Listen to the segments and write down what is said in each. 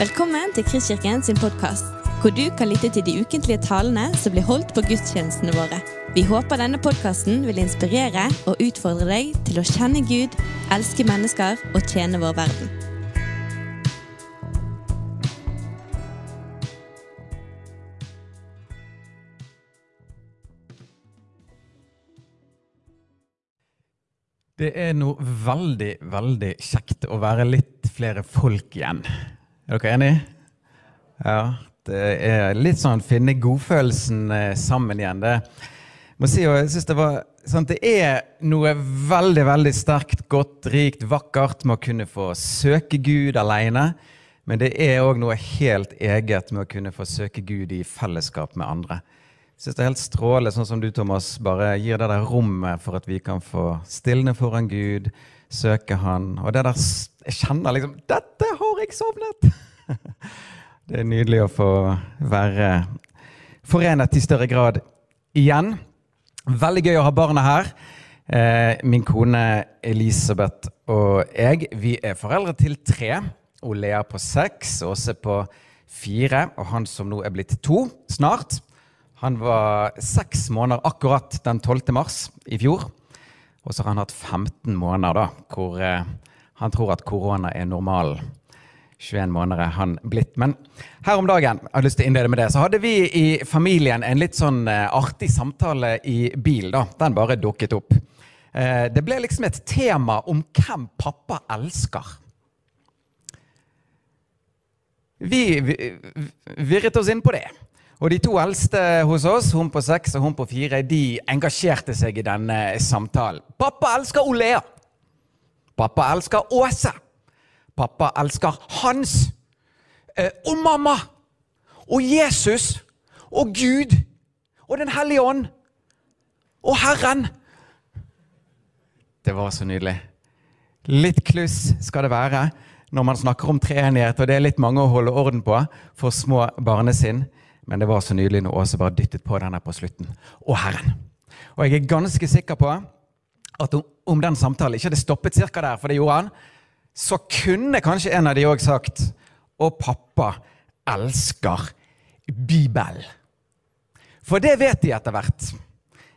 Velkommen til Kristkirken sin podkast, hvor du kan lytte til de ukentlige talene som blir holdt på gudstjenestene våre. Vi håper denne podkasten vil inspirere og utfordre deg til å kjenne Gud, elske mennesker og tjene vår verden. Det er noe veldig, veldig kjekt å være litt flere folk igjen. Er dere enige? Ja. Det er litt sånn finne godfølelsen eh, sammen igjen. Det, må si, jeg synes det, var, sånn, det er noe veldig, veldig sterkt, godt, rikt, vakkert med å kunne få søke Gud alene. Men det er òg noe helt eget med å kunne få søke Gud i fellesskap med andre. Jeg synes det er helt strålende, sånn som du, Thomas, bare gir det der rommet for at vi kan få stilne foran Gud, søke Han. Og det der Jeg kjenner liksom Dette har jeg sovnet! Det er nydelig å få være forenet i større grad igjen. Veldig gøy å ha barna her. Eh, min kone Elisabeth og jeg vi er foreldre til tre. Lea på seks, Åse på fire, og han som nå er blitt to snart. Han var seks måneder akkurat den 12. mars i fjor. Og så har han hatt 15 måneder da, hvor eh, han tror at korona er normalen. 21 måneder er han blitt. Men her om dagen jeg har lyst til å innlede med det, så hadde vi i familien en litt sånn eh, artig samtale i bil. da. Den bare dukket opp. Eh, det ble liksom et tema om hvem pappa elsker. Vi virret oss inn på det. Og de to eldste hos oss, hun på seks og hun på fire, de engasjerte seg i denne samtalen. Pappa elsker Olea. Pappa elsker Åse. Pappa elsker Hans. Eh, og mamma. Og Jesus. Og Gud. Og Den hellige ånd. Og Herren. Det var så nydelig. Litt kluss skal det være når man snakker om treenighet, og det er litt mange å holde orden på for små barnesinn. Men det var så nydelig når Åse bare dyttet på den her på slutten. Og Herren. Og jeg er ganske sikker på at om den samtalen ikke hadde stoppet cirka der, for det gjorde han, så kunne kanskje en av de òg sagt Og pappa elsker Bibelen. For det vet de etter hvert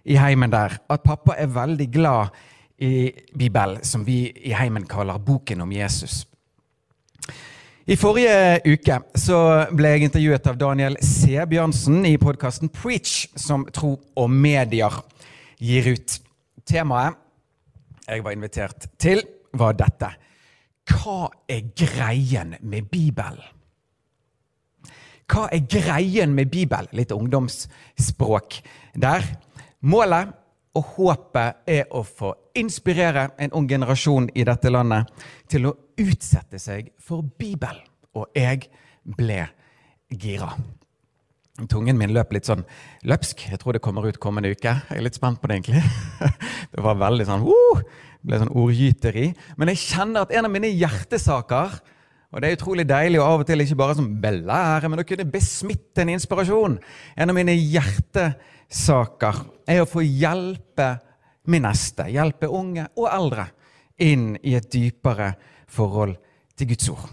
i heimen der, at pappa er veldig glad i Bibelen, som vi i heimen kaller boken om Jesus. I forrige uke så ble jeg intervjuet av Daniel C. Bjørnsen i podkasten Preach, som Tro og Medier gir ut. Temaet jeg var invitert til, var dette. Hva er greien med Bibelen? Hva er greien med Bibelen? Litt ungdomsspråk der. Målet og håpet er å få inspirere en ung generasjon i dette landet til å utsette seg for Bibelen. Og jeg ble gira. Tungen min løp litt sånn løpsk. Jeg tror det kommer ut kommende uke. Jeg er litt spent på det, egentlig. Det var veldig sånn uh, ble sånn ordgyteri. Men jeg kjenner at en av mine hjertesaker og det er utrolig deilig å av og til ikke bare som belære, men å kunne besmitte en inspirasjon. En av mine hjertesaker er å få hjelpe min neste, hjelpe unge og eldre, inn i et dypere forhold til Guds ord.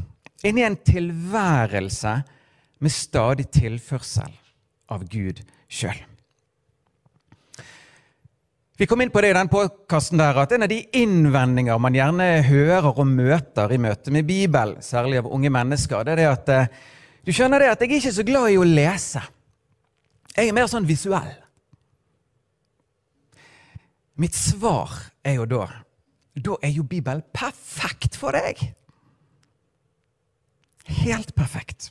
Inn i en tilværelse med stadig tilførsel av Gud sjøl. Vi kom inn på det i den podkasten at en av de innvendinger man gjerne hører og møter i møte med Bibelen, særlig av unge mennesker, det er det at eh, du skjønner det at jeg er ikke så glad i å lese. Jeg er mer sånn visuell. Mitt svar er jo da Da er jo Bibelen perfekt for deg! Helt perfekt.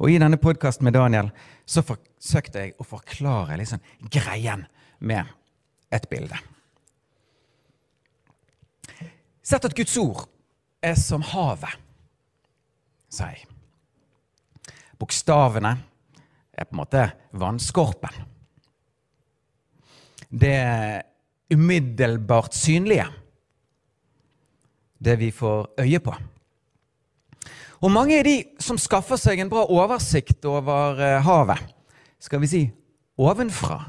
Og i denne podkasten med Daniel så forsøkte jeg å forklare liksom greien med et bilde. Sett at Guds ord er som havet, sier jeg. Bokstavene er på en måte vannskorpen. Det umiddelbart synlige. Det vi får øye på. Og mange er de som skaffer seg en bra oversikt over eh, havet, skal vi si ovenfra.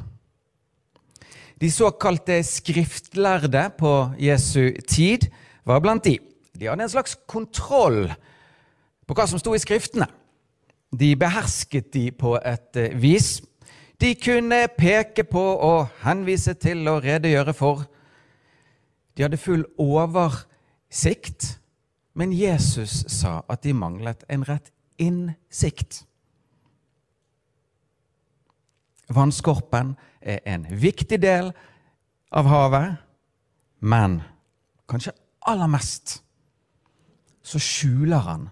De såkalte skriftlærde på Jesu tid var blant de. De hadde en slags kontroll på hva som sto i Skriftene. de behersket de på et eh, vis. De kunne peke på og henvise til og redegjøre for. De hadde full oversikt, men Jesus sa at de manglet en rett innsikt. Vannskorpen er en viktig del av havet, men kanskje aller mest så skjuler han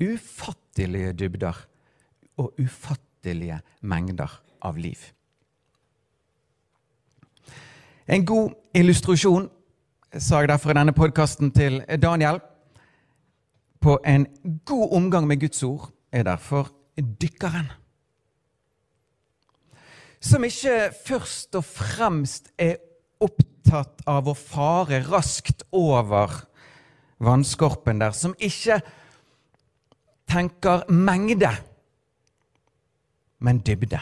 ufattelige dybder og ufattelige mengder av liv. En god illustrasjon sa jeg derfor i denne podkasten til Daniel på en god omgang med Guds ord er derfor dykkeren. Som ikke først og fremst er opptatt av å fare raskt over vannskorpen der, som ikke tenker mengde, men dybde.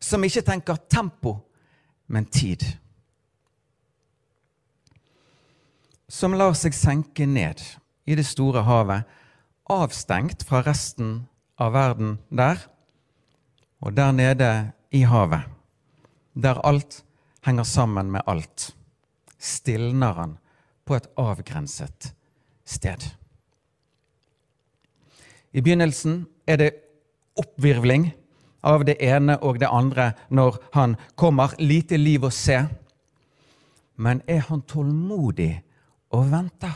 Som ikke tenker tempo, men tid. Som lar seg senke ned i det store havet, avstengt fra resten av verden der, og der nede i havet, der alt henger sammen med alt, stilner han på et avgrenset sted. I begynnelsen er det oppvirvling av det ene og det andre når han kommer. Lite liv å se. Men er han tålmodig og venter?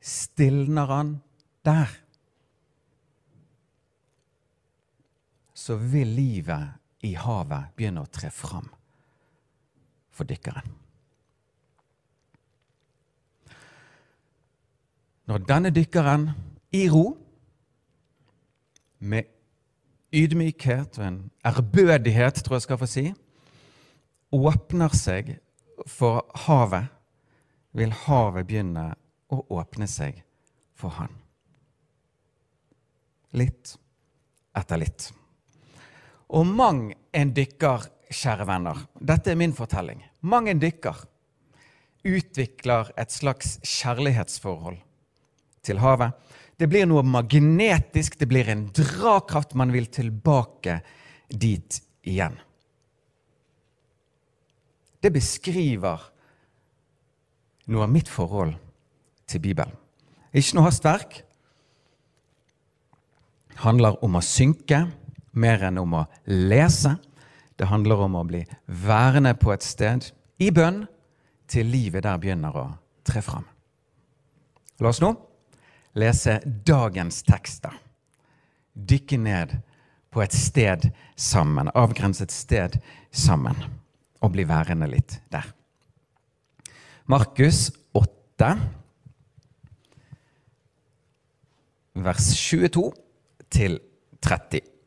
Stilner han der? Så vil livet i havet begynne å tre fram for dykkeren. Når denne dykkeren i ro, med ydmykhet og en ærbødighet, tror jeg skal få si, åpner seg for havet, vil havet begynne å åpne seg for han. Litt etter litt. Og mang en dykker, kjære venner, dette er min fortelling, mang en dykker utvikler et slags kjærlighetsforhold til havet. Det blir noe magnetisk, det blir en drakraft. Man vil tilbake dit igjen. Det beskriver noe av mitt forhold til Bibelen. Ikke noe hastverk. Handler om å synke mer enn om å lese. Det handler om å bli værende på et sted i bønn til livet der begynner å tre fram. La oss nå lese dagens tekster. Dykke ned på et sted sammen, avgrenset sted sammen, og bli værende litt der. Markus 8, vers 22 til 30.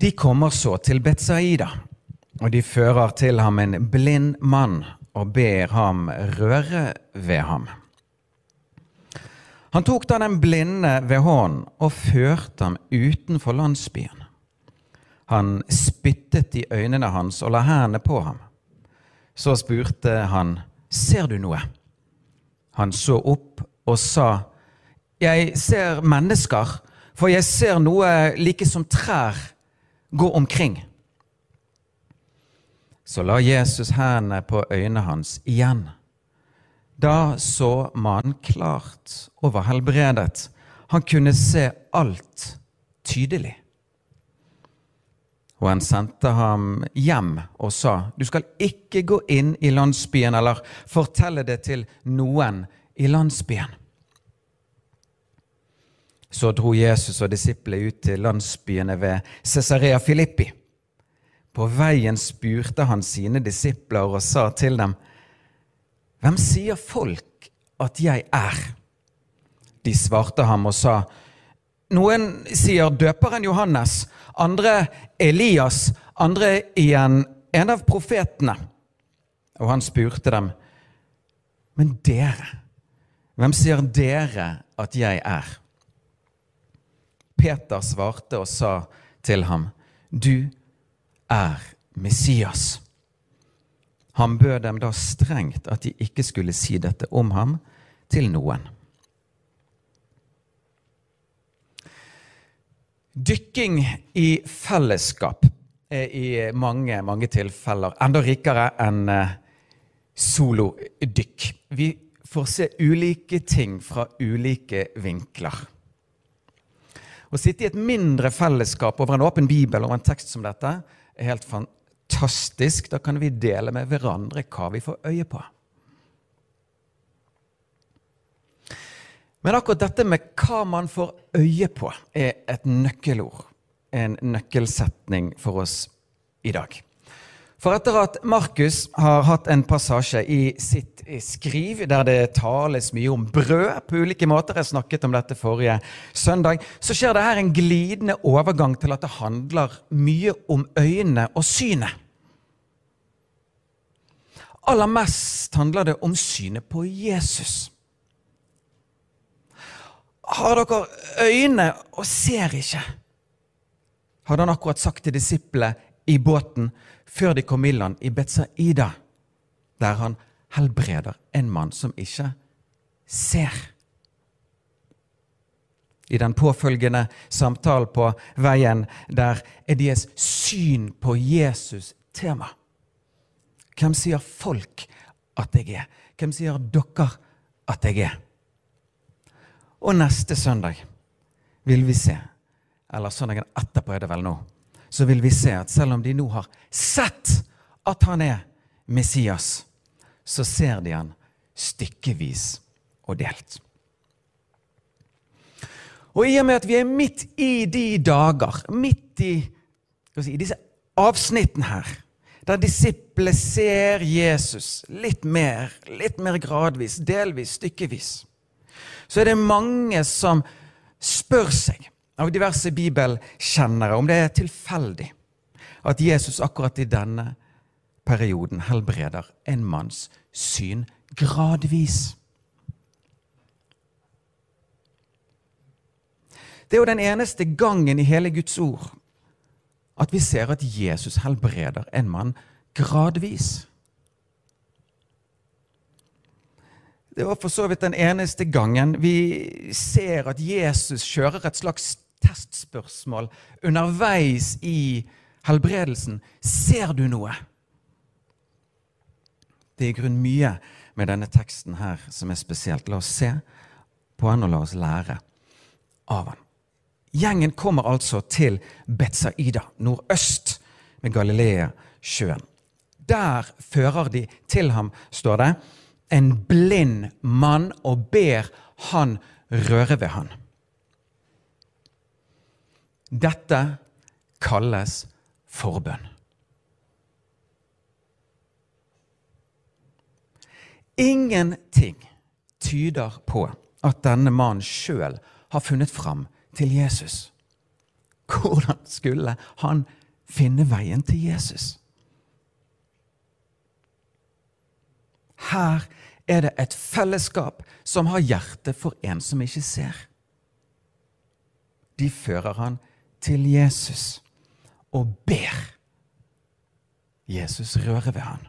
De kommer så til Betsaida og de fører til ham en blind mann og ber ham røre ved ham. Han tok da den blinde ved hånden og førte ham utenfor landsbyen. Han spyttet i øynene hans og la hendene på ham. Så spurte han, Ser du noe? Han så opp og sa, Jeg ser mennesker, for jeg ser noe like som trær gå omkring. Så la Jesus hendene på øynene hans igjen. Da så mannen klart og var helbredet. Han kunne se alt tydelig. Og han sendte ham hjem og sa, du skal ikke gå inn i landsbyen eller fortelle det til noen i landsbyen. Så dro Jesus og disiplene ut til landsbyene ved Cesarea Filippi. På veien spurte han sine disipler og sa til dem, Hvem sier folk at jeg er? De svarte ham og sa, Noen sier døperen Johannes, andre Elias, andre igjen en av profetene. Og han spurte dem, Men dere, hvem sier dere at jeg er? Peter svarte og sa til ham, Du er Messias, Han bød dem da strengt at de ikke skulle si dette om ham til noen. Dykking i fellesskap er i mange, mange tilfeller enda rikere enn eh, solodykk. Vi får se ulike ting fra ulike vinkler. Å sitte i et mindre fellesskap over en åpen bibel over en tekst som dette er helt fantastisk. Da kan vi dele med hverandre hva vi får øye på. Men akkurat dette med hva man får øye på, er et nøkkelord. En nøkkelsetning for oss i dag. For etter at Markus har hatt en passasje i sitt skriv der det tales mye om brød på ulike måter, jeg snakket om dette forrige søndag, så skjer det her en glidende overgang til at det handler mye om øynene og synet. Aller mest handler det om synet på Jesus. Har dere øyne og ser ikke? Hadde han akkurat sagt til disiplene i båten før de kom i land i Betzaida, der han helbreder en mann som ikke ser. I den påfølgende samtalen på veien der er deres syn på Jesus tema. Hvem sier folk at jeg er? Hvem sier dere at jeg er? Og neste søndag vil vi se, eller søndagen etterpå er det vel nå, så vil vi se at selv om de nå har sett at han er Messias, så ser de han stykkevis og delt. Og i og med at vi er midt i de dager, midt i, si, disse avsnittene her, der disiplene ser Jesus litt mer, litt mer gradvis, delvis, stykkevis, så er det mange som spør seg av diverse bibelkjennere om det er tilfeldig at Jesus akkurat i denne perioden helbreder en manns syn gradvis. Det er jo den eneste gangen i hele Guds ord at vi ser at Jesus helbreder en mann gradvis. Det var for så vidt den eneste gangen vi ser at Jesus kjører et slags testspørsmål underveis i helbredelsen. Ser du noe? Det er i grunnen mye med denne teksten her som er spesielt. La oss se på han og la oss lære av han. Gjengen kommer altså til Betzaida, nordøst med Galilea-sjøen. Der fører de til ham, står det, en blind mann og ber han røre ved han. Dette kalles forbønn. Ingenting tyder på at denne mannen sjøl har funnet fram til Jesus. Hvordan skulle han finne veien til Jesus? Her er det et fellesskap som har hjerte for en som ikke ser. De fører han til Jesus og ber Jesus røre ved han.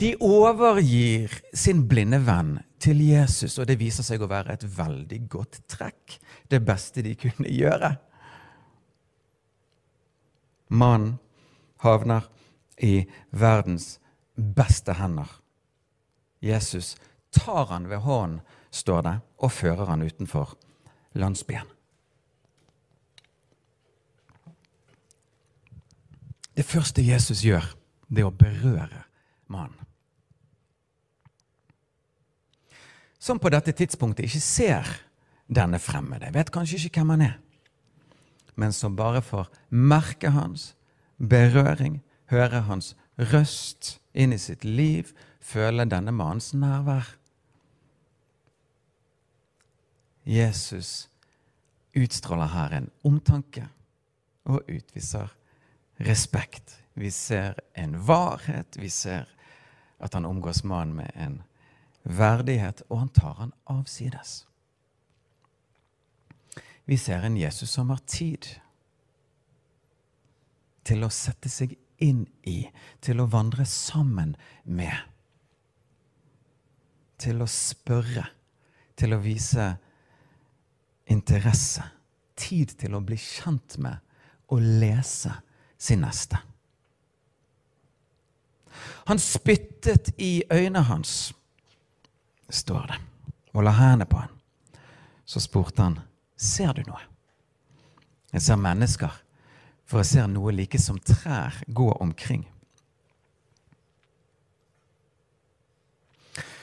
De overgir sin blinde venn til Jesus, og det viser seg å være et veldig godt trekk. Det beste de kunne gjøre. Mannen havner i verdens beste hender. Jesus tar han ved hånden, står det, og fører han utenfor landsbyen. Det første Jesus gjør, det er å berøre mannen. Som på dette tidspunktet ikke ser denne fremmede, vet kanskje ikke hvem han er, men som bare får merke hans berøring, høre hans røst inn i sitt liv, føle denne mannens nærvær. Jesus utstråler her en omtanke og utviser respekt. Vi ser en varhet. Vi ser at han omgås mannen med en verdighet, og han tar han avsides. Vi ser en Jesus som har tid til å sette seg inn i, til å vandre sammen med. Til å spørre, til å vise interesse. Tid til å bli kjent med og lese sin neste. Han spyttet i øynene hans, står det, og la hendene på han. Så spurte han, ser du noe? Jeg ser mennesker, for jeg ser noe like som trær gå omkring.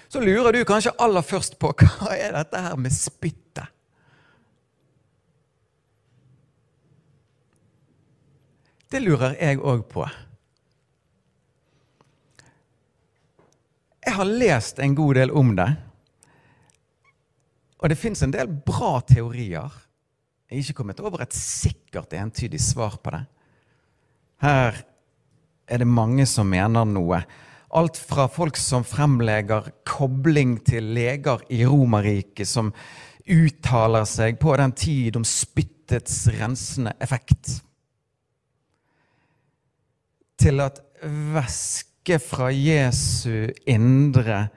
Så lurer du kanskje aller først på hva er dette her med spyttet? Det lurer jeg òg på. Jeg har lest en god del om det. Og det fins en del bra teorier. Jeg har ikke kommet over et sikkert, entydig svar på det. Her er det mange som mener noe. Alt fra folk som fremlegger kobling til leger i Romerriket, som uttaler seg på den tid om spyttets rensende effekt, til at væske fra Jesu indre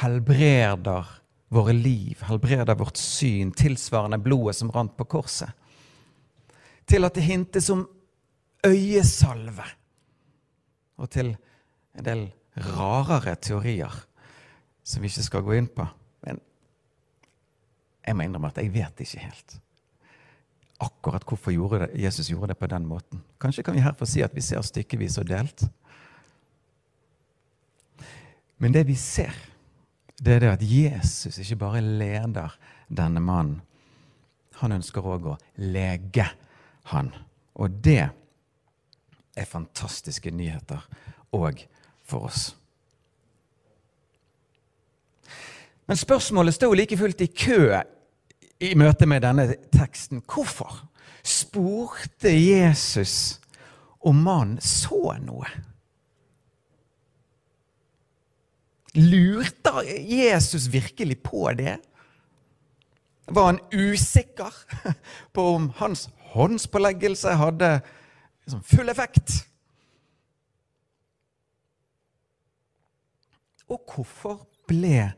helbreder våre liv, helbreder vårt syn, tilsvarende blodet som rant på korset. Til at det hintes om øyesalve. Og til en del rarere teorier som vi ikke skal gå inn på. Men jeg må innrømme at jeg vet ikke helt akkurat hvorfor gjorde det, Jesus gjorde det på den måten. Kanskje kan vi her få si at vi ser stykkevis og delt. Men det vi ser, det er det at Jesus ikke bare leder denne mannen. Han ønsker òg å lege han. Og det er fantastiske nyheter òg for oss. Men spørsmålet står like fullt i kø i møte med denne teksten. Hvorfor spurte Jesus om mannen så noe? Lurte Jesus virkelig på det? Var han usikker på om hans håndspåleggelse hadde liksom full effekt? Og hvorfor ble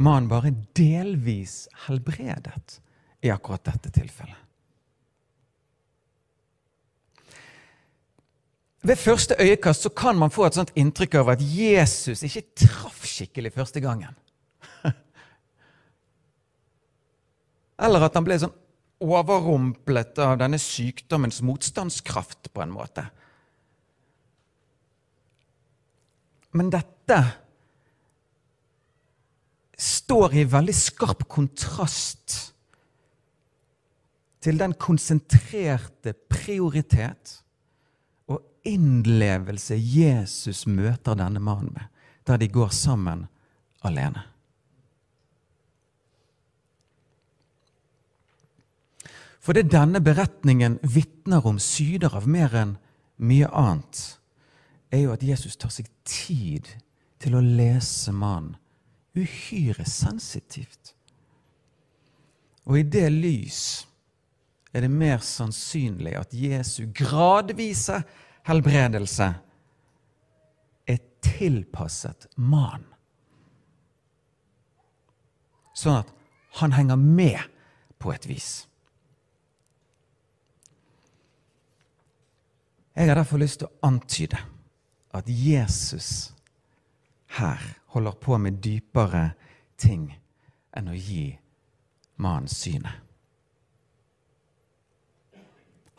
mannen bare delvis helbredet i akkurat dette tilfellet? Ved første øyekast så kan man få et sånt inntrykk av at Jesus ikke traff skikkelig første gangen. Eller at han ble sånn overrumplet av denne sykdommens motstandskraft på en måte. Men dette står i veldig skarp kontrast til den konsentrerte prioritet og innlevelse Jesus møter denne mannen med, der de går sammen alene. For det denne beretningen vitner om syder av mer enn mye annet, er jo at Jesus tar seg tid til å lese mannen uhyre sensitivt. Og i det lys er det mer sannsynlig at Jesu gradvise helbredelse er tilpasset mannen. Sånn at han henger med på et vis. Jeg har derfor lyst til å antyde at Jesus her holder på med dypere ting enn å gi mannen synet.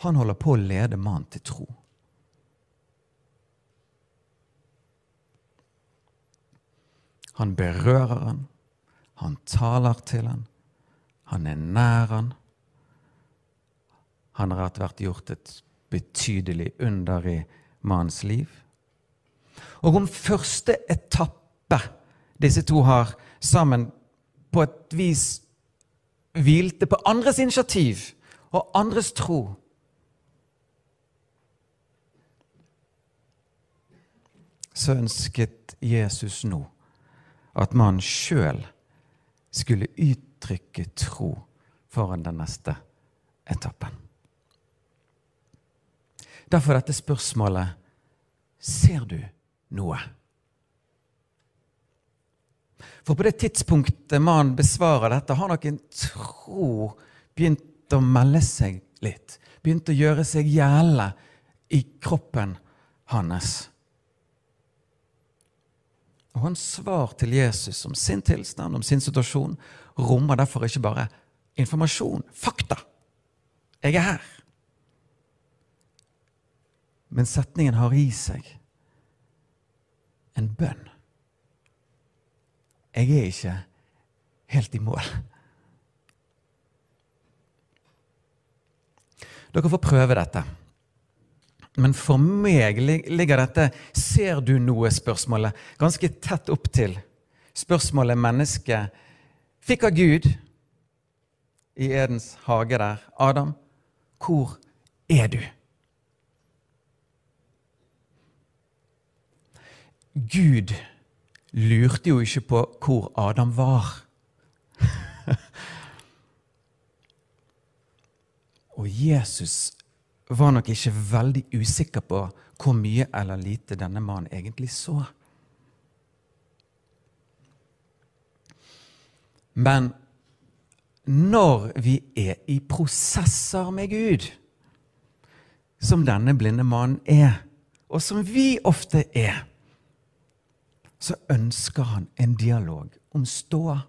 Han holder på å lede mannen til tro. Han berører han. Han taler til han. Han er nær han. Han har vært gjort et betydelig under i mannens liv. Og om første etappe disse to har sammen på et vis hvilte på andres initiativ og andres tro Så ønsket Jesus nå at mannen sjøl skulle uttrykke tro foran den neste etappen. Derfor dette spørsmålet ser du noe? For på det tidspunktet man besvarer dette, har nok en tro begynt å melde seg litt. Begynt å gjøre seg gjeldende i kroppen hans. Og Hans svar til Jesus om sin tilstand, om sin situasjon, rommer derfor ikke bare informasjon, fakta. Jeg er her. Men setningen har i seg en bønn. Jeg er ikke helt i mål. Dere får prøve dette. Men for meg ligger dette 'ser du noe?'-spørsmålet ganske tett opp til spørsmålet mennesket fikk av Gud i Edens hage der. Adam, hvor er du? Gud lurte jo ikke på hvor Adam var. Og Jesus var nok ikke veldig usikker på hvor mye eller lite denne mannen egentlig så. Men når vi er i prosesser med Gud, som denne blinde mannen er, og som vi ofte er, så ønsker han en dialog om ståa.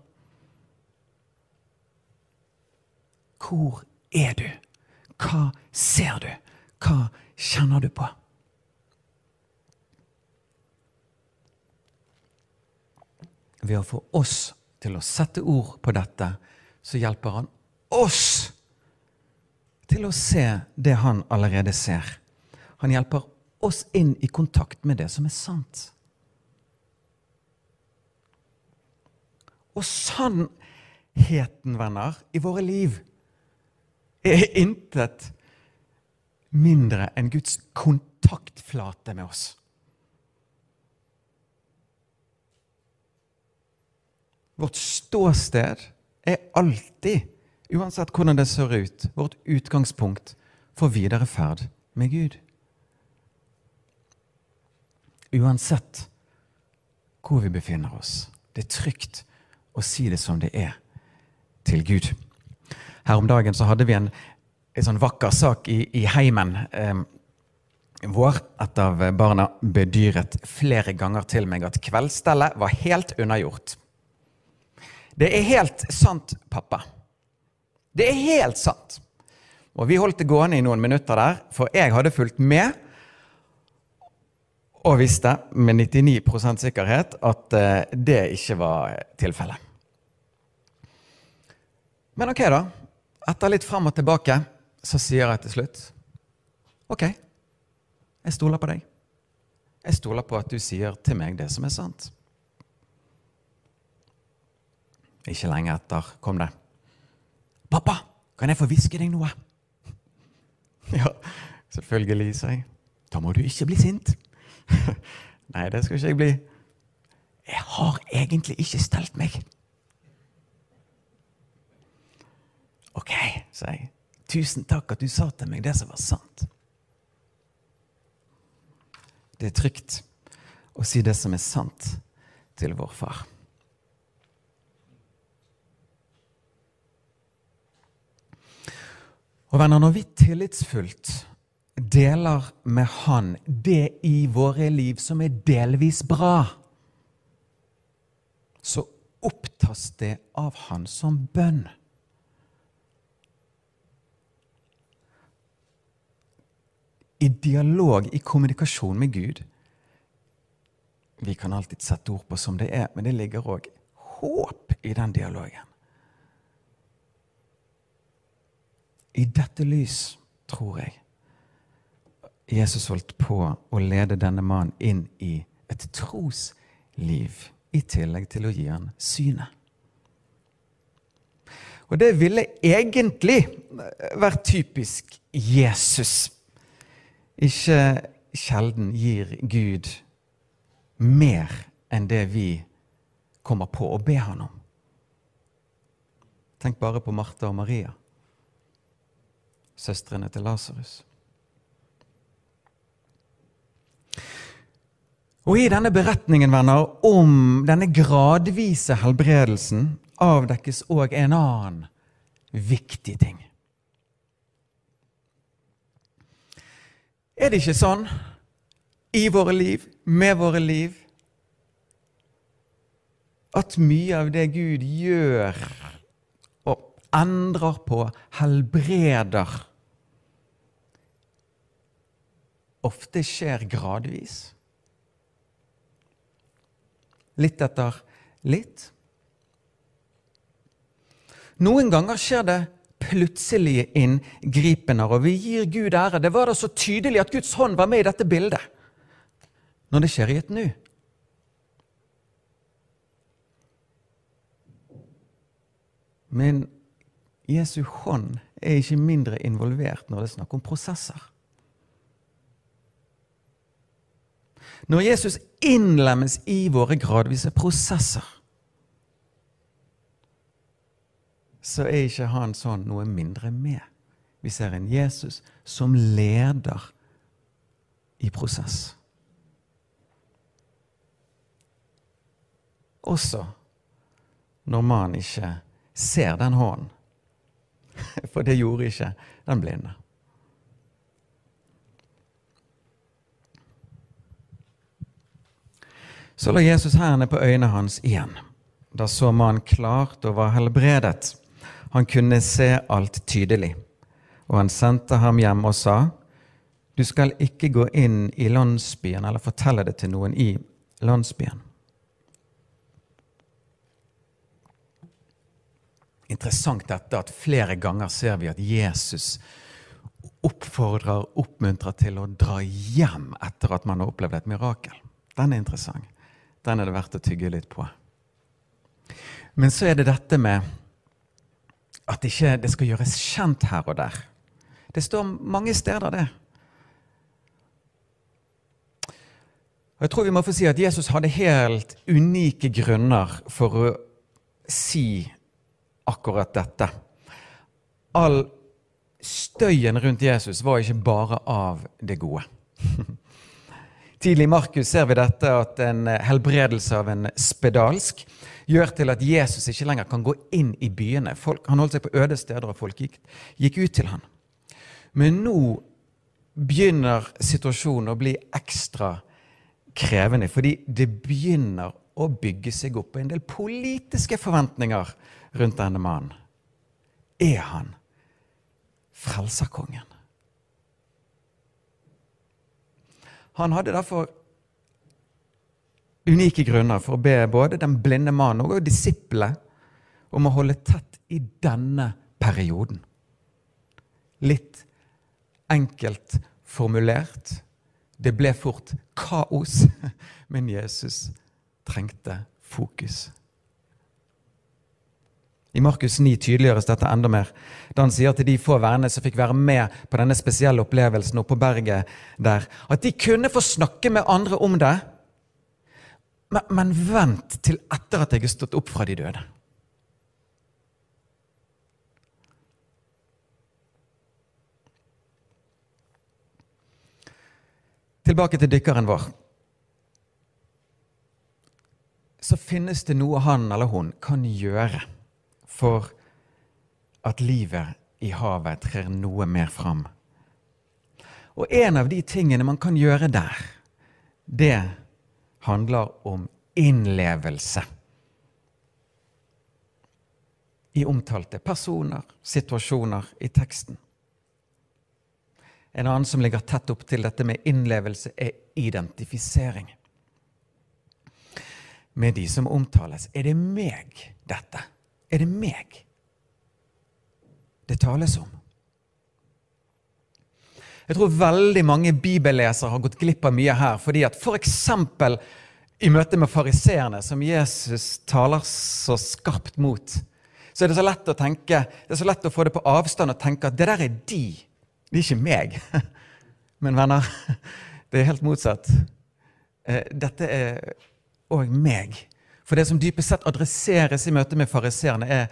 Hvor er du? Hva ser du? Hva kjenner du på? Ved å få oss til å sette ord på dette, så hjelper han oss til å se det han allerede ser. Han hjelper oss inn i kontakt med det som er sant. Og sannheten, venner, i våre liv er intet mindre enn Guds kontaktflate med oss. Vårt ståsted er alltid, uansett hvordan det ser ut, vårt utgangspunkt for videre ferd med Gud. Uansett hvor vi befinner oss. Det er trygt å si det som det er til Gud. Her om dagen så hadde vi en, en sånn vakker sak i, i heimen eh, vår. Et av barna bedyret flere ganger til meg at kveldsstellet var helt unnagjort. Det er helt sant, pappa. Det er helt sant. Og vi holdt det gående i noen minutter der, for jeg hadde fulgt med og visste med 99 sikkerhet at eh, det ikke var tilfellet. Men ok, da. Etter litt fram og tilbake så sier jeg til slutt OK, jeg stoler på deg. Jeg stoler på at du sier til meg det som er sant. Ikke lenge etter kom det. 'Pappa, kan jeg få hviske deg noe?' Ja, selvfølgelig, sa jeg. Da må du ikke bli sint. Nei, det skal ikke jeg bli. Jeg har egentlig ikke stelt meg. Ok, sa jeg. Tusen takk at du sa til meg det som var sant. Det er trygt å si det som er sant til vår far. Og venner, når vi tillitsfullt deler med Han det i våre liv som er delvis bra, så opptas det av Han som bønn. I dialog, i kommunikasjon med Gud. Vi kan alltid sette ord på som det er, men det ligger òg håp i den dialogen. I dette lys, tror jeg, Jesus holdt på å lede denne mannen inn i et trosliv, i tillegg til å gi han synet. Og det ville egentlig vært typisk Jesus. Ikke sjelden gir Gud mer enn det vi kommer på å be han om. Tenk bare på Martha og Maria søstrene til Lasarus. Og i denne beretningen venner, om denne gradvise helbredelsen avdekkes òg en annen viktig ting. Er det ikke sånn i våre liv, med våre liv, at mye av det Gud gjør og endrer på, helbreder, ofte skjer gradvis? Litt etter litt. Noen ganger skjer det plutselige inngripener, og vi gir Gud ære. Det var da så tydelig at Guds hånd var med i dette bildet når det skjer i et nu. Men Jesu hånd er ikke mindre involvert når det er snakk om prosesser. Når Jesus innlemmes i våre gradvise prosesser, så er ikke han sånn noe mindre med. Vi ser en Jesus som leder i prosess. Også når man ikke ser den hånden. For det gjorde ikke den blinde. Så la Jesus hendene på øynene hans igjen. Da så mannen klart og var helbredet. Han kunne se alt tydelig. Og han sendte ham hjem og sa, Du skal ikke gå inn i landsbyen eller fortelle det til noen i landsbyen. Interessant dette at flere ganger ser vi at Jesus oppfordrer, oppmuntrer til å dra hjem etter at man har opplevd et mirakel. Den er interessant. Den er det verdt å tygge litt på. Men så er det dette med at ikke det skal gjøres kjent her og der. Det står mange steder, det. Og Jeg tror vi må få si at Jesus hadde helt unike grunner for å si akkurat dette. All støyen rundt Jesus var ikke bare av det gode. Tidlig i Markus ser vi dette at en helbredelse av en spedalsk gjør til at Jesus ikke lenger kan gå inn i byene. Folk, han holdt seg på øde steder, og folk gikk, gikk ut til han. Men nå begynner situasjonen å bli ekstra krevende, fordi det begynner å bygge seg opp en del politiske forventninger rundt denne mannen. Er han frelserkongen? Han hadde derfor unike grunner for å be både den blinde mannen og disiplene om å holde tett i denne perioden. Litt enkelt formulert. Det ble fort kaos, men Jesus trengte fokus. I Markus 9 tydeliggjøres dette enda mer, da han sier til de få vennene som fikk være med på denne spesielle opplevelsen oppe på berget der, at de kunne få snakke med andre om det, men, men vent til etter at jeg er stått opp fra de døde. Tilbake til dykkeren vår. Så finnes det noe han eller hun kan gjøre for at livet i havet trer noe mer fram. Og en av de tingene man kan gjøre der, det handler om innlevelse. I omtalte personer, situasjoner i teksten. En annen som ligger tett opp til dette med innlevelse, er identifisering. Med de som omtales. Er det meg, dette? Er det meg det tales om. Jeg tror veldig mange bibellesere har gått glipp av mye her. fordi at F.eks. i møte med fariseerne, som Jesus taler så skarpt mot, så er det så lett å tenke, det er så lett å få det på avstand og tenke at det der er de. Det er ikke meg. Men venner, det er helt motsatt. Eh, dette er òg meg. For det som dypest sett adresseres i møte med fariseerne, er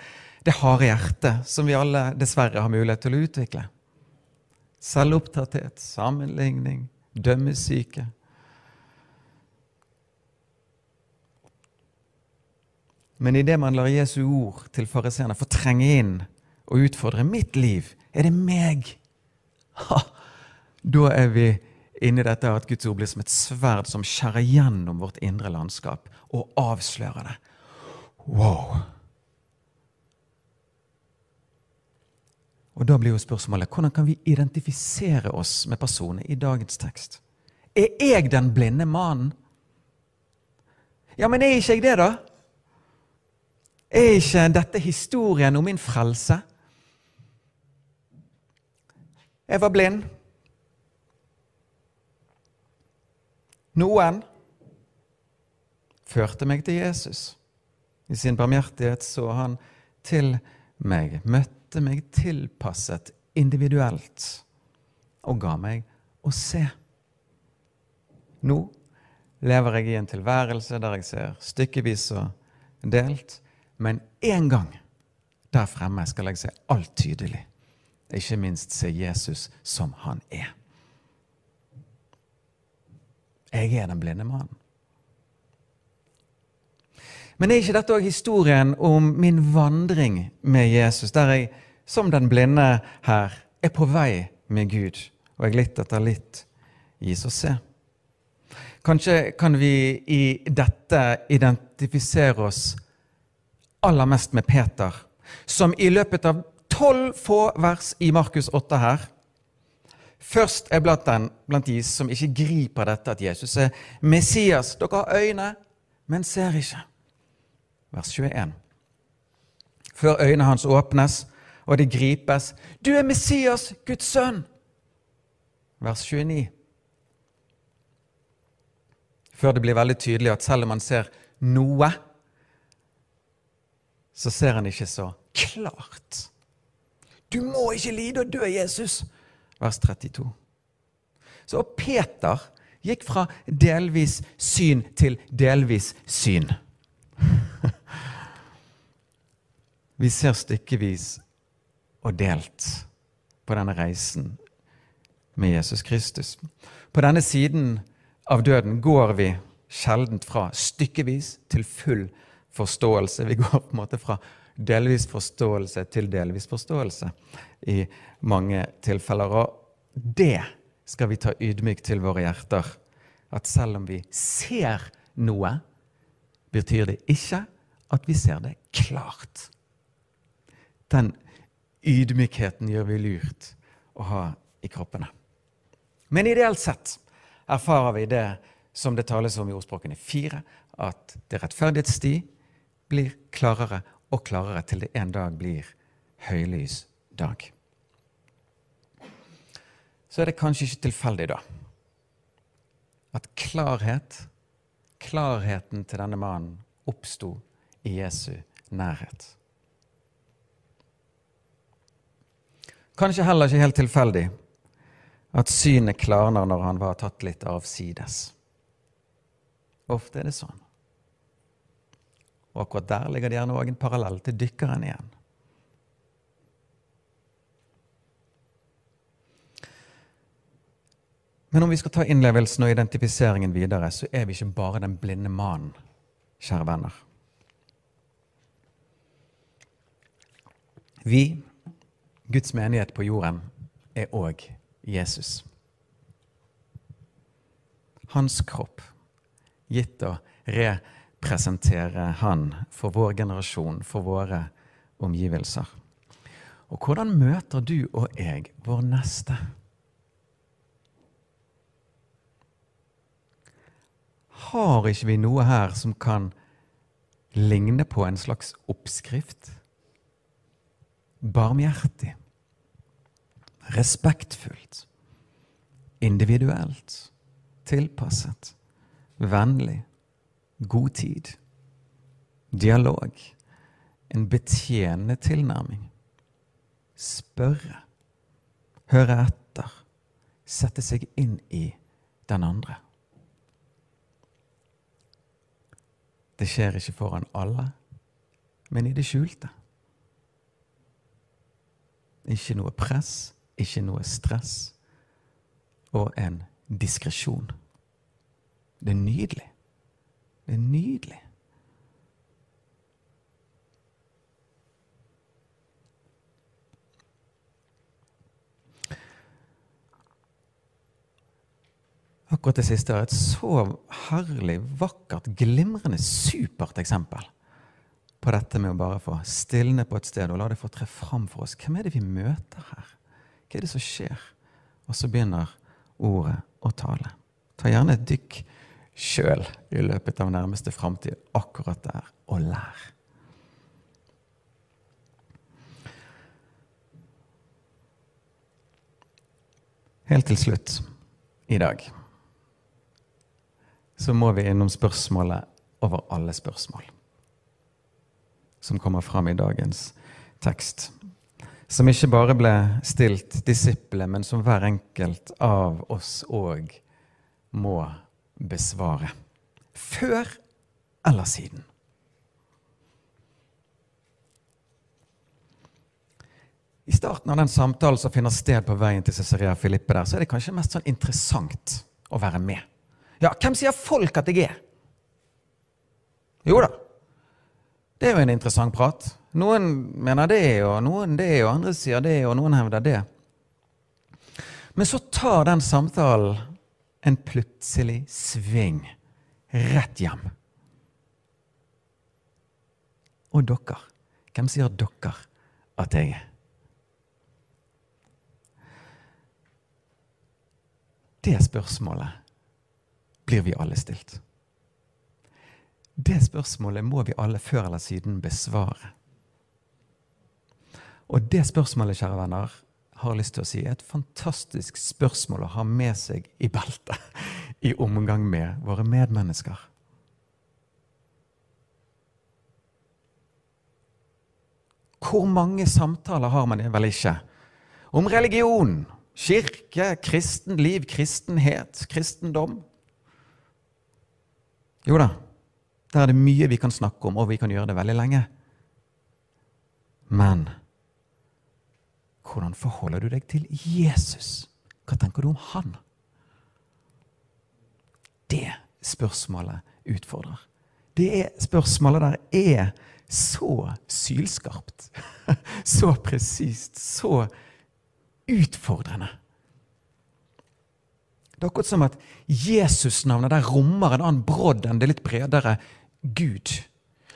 det harde hjertet som vi alle dessverre har mulighet til å utvikle. Selvopptatthet, sammenligning, dømmesyke. Men idet man lar Jesu ord til fariseerne få trenge inn og utfordre mitt liv, er det meg? Ha, da er vi inni dette at Guds ord blir som et sverd som skjærer gjennom vårt indre landskap og avsløre det. Wow! Og Da blir jo spørsmålet hvordan kan vi identifisere oss med personer i dagens tekst? Er jeg den blinde mannen? Ja, men er ikke jeg det, da? Er ikke dette historien om min frelse? Jeg var blind. Noen førte meg til Jesus. I sin barmhjertighet så han til meg, møtte meg tilpasset individuelt og ga meg å se. Nå lever jeg i en tilværelse der jeg ser stykkevis og delt, men én gang der fremme skal jeg se alt tydelig. Ikke minst se Jesus som han er. Jeg er den blinde mannen. Men er ikke dette òg historien om min vandring med Jesus, der jeg som den blinde her er på vei med Gud, og jeg litt etter litt gis å se? Kanskje kan vi i dette identifisere oss aller mest med Peter, som i løpet av tolv få vers i Markus 8 her først er blant, den, blant de som ikke griper dette at Jesus er Messias. Dere har øyne, men ser ikke vers 21. Før øynene hans åpnes og de gripes. Du er Messias, Guds sønn! Vers 29. Før det blir veldig tydelig at selv om han ser noe, så ser han ikke så klart. Du må ikke lide og dø, Jesus! Vers 32. Så Peter gikk fra delvis syn til delvis syn. Vi ser stykkevis og delt på denne reisen med Jesus Kristus. På denne siden av døden går vi sjeldent fra stykkevis til full forståelse. Vi går på en måte fra delvis forståelse til delvis forståelse i mange tilfeller. Og det skal vi ta ydmykt til våre hjerter. At selv om vi ser noe, betyr det ikke at vi ser det klart. Den ydmykheten gjør vi lurt å ha i kroppene. Men ideelt sett erfarer vi det som det tales om i ordspråkene fire, at det rettferdighetssti blir klarere og klarere til det en dag blir høylys dag. Så er det kanskje ikke tilfeldig, da, at klarhet, klarheten til denne mannen, oppsto i Jesu nærhet. Kanskje heller ikke helt tilfeldig at synet klarner når han var tatt litt avsides. Ofte er det sånn. Og akkurat der ligger det gjerne òg en parallell til dykkeren igjen. Men om vi skal ta innlevelsen og identifiseringen videre, så er vi ikke bare den blinde mannen, kjære venner. Vi Guds menighet på jorden er òg Jesus. Hans kropp, gitt å representere han for vår generasjon, for våre omgivelser. Og hvordan møter du og jeg vår neste? Har ikke vi noe her som kan ligne på en slags oppskrift? Barmhjertig respektfullt, individuelt, tilpasset, vennlig, god tid, dialog, en betjenende tilnærming, spørre, høre etter, sette seg inn i den andre. Det skjer ikke foran alle, men i det skjulte. Ikke noe press, ikke noe stress og en diskresjon. Det er nydelig. Det er nydelig. Akkurat det siste er et så herlig, vakkert, glimrende, supert eksempel på dette med å bare få stilne på et sted og la det få tre fram for oss. Hvem er det vi møter her? Hva er det som skjer? Og så begynner ordet å tale. Ta gjerne et dykk sjøl i løpet av nærmeste framtid akkurat der, og lær. Helt til slutt i dag så må vi innom spørsmålet over alle spørsmål som kommer fram i dagens tekst. Som ikke bare ble stilt disiplene, men som hver enkelt av oss òg må besvare. Før eller siden? I starten av den samtalen som finner sted på veien til Cesarea Filippe, der, så er det kanskje mest sånn interessant å være med. Ja, hvem sier folk at jeg er? Jo da, det er jo en interessant prat. Noen mener det, og noen det, og andre sier det, og noen hevder det. Men så tar den samtalen en plutselig sving rett hjem. Og dere. Hvem sier dere at jeg er? Det spørsmålet blir vi alle stilt. Det spørsmålet må vi alle før eller siden besvare. Og det spørsmålet, kjære venner, har lyst til å si er et fantastisk spørsmål å ha med seg i beltet i omgang med våre medmennesker. Hvor mange samtaler har man vel ikke om religion, kirke, kristen liv, kristenhet, kristendom. Jo da, der er det mye vi kan snakke om, og vi kan gjøre det veldig lenge. Men hvordan forholder du deg til Jesus? Hva tenker du om han? Det spørsmålet utfordrer. Det spørsmålet der er så sylskarpt, så presist, så utfordrende. Det er akkurat som at Jesus-navnet der rommer en annen brodd enn det litt bredere Gud.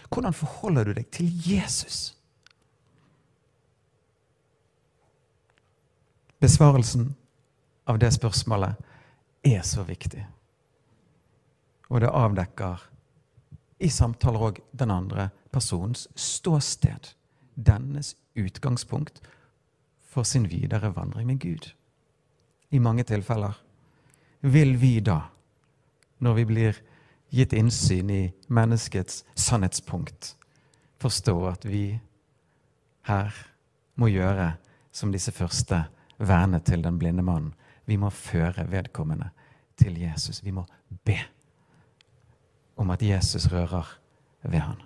Hvordan forholder du deg til Jesus? Besvarelsen av det spørsmålet er så viktig. Og det avdekker i samtaler òg den andre personens ståsted. Dennes utgangspunkt for sin videre vandring med Gud. I mange tilfeller vil vi da, når vi blir gitt innsyn i menneskets sannhetspunkt, forstå at vi her må gjøre som disse første verne til den blinde mannen. Vi må føre vedkommende til Jesus. Vi må be om at Jesus rører ved han.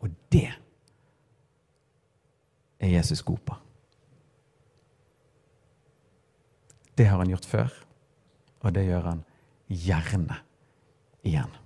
Og det er Jesus god på. Det har han gjort før, og det gjør han gjerne igjen.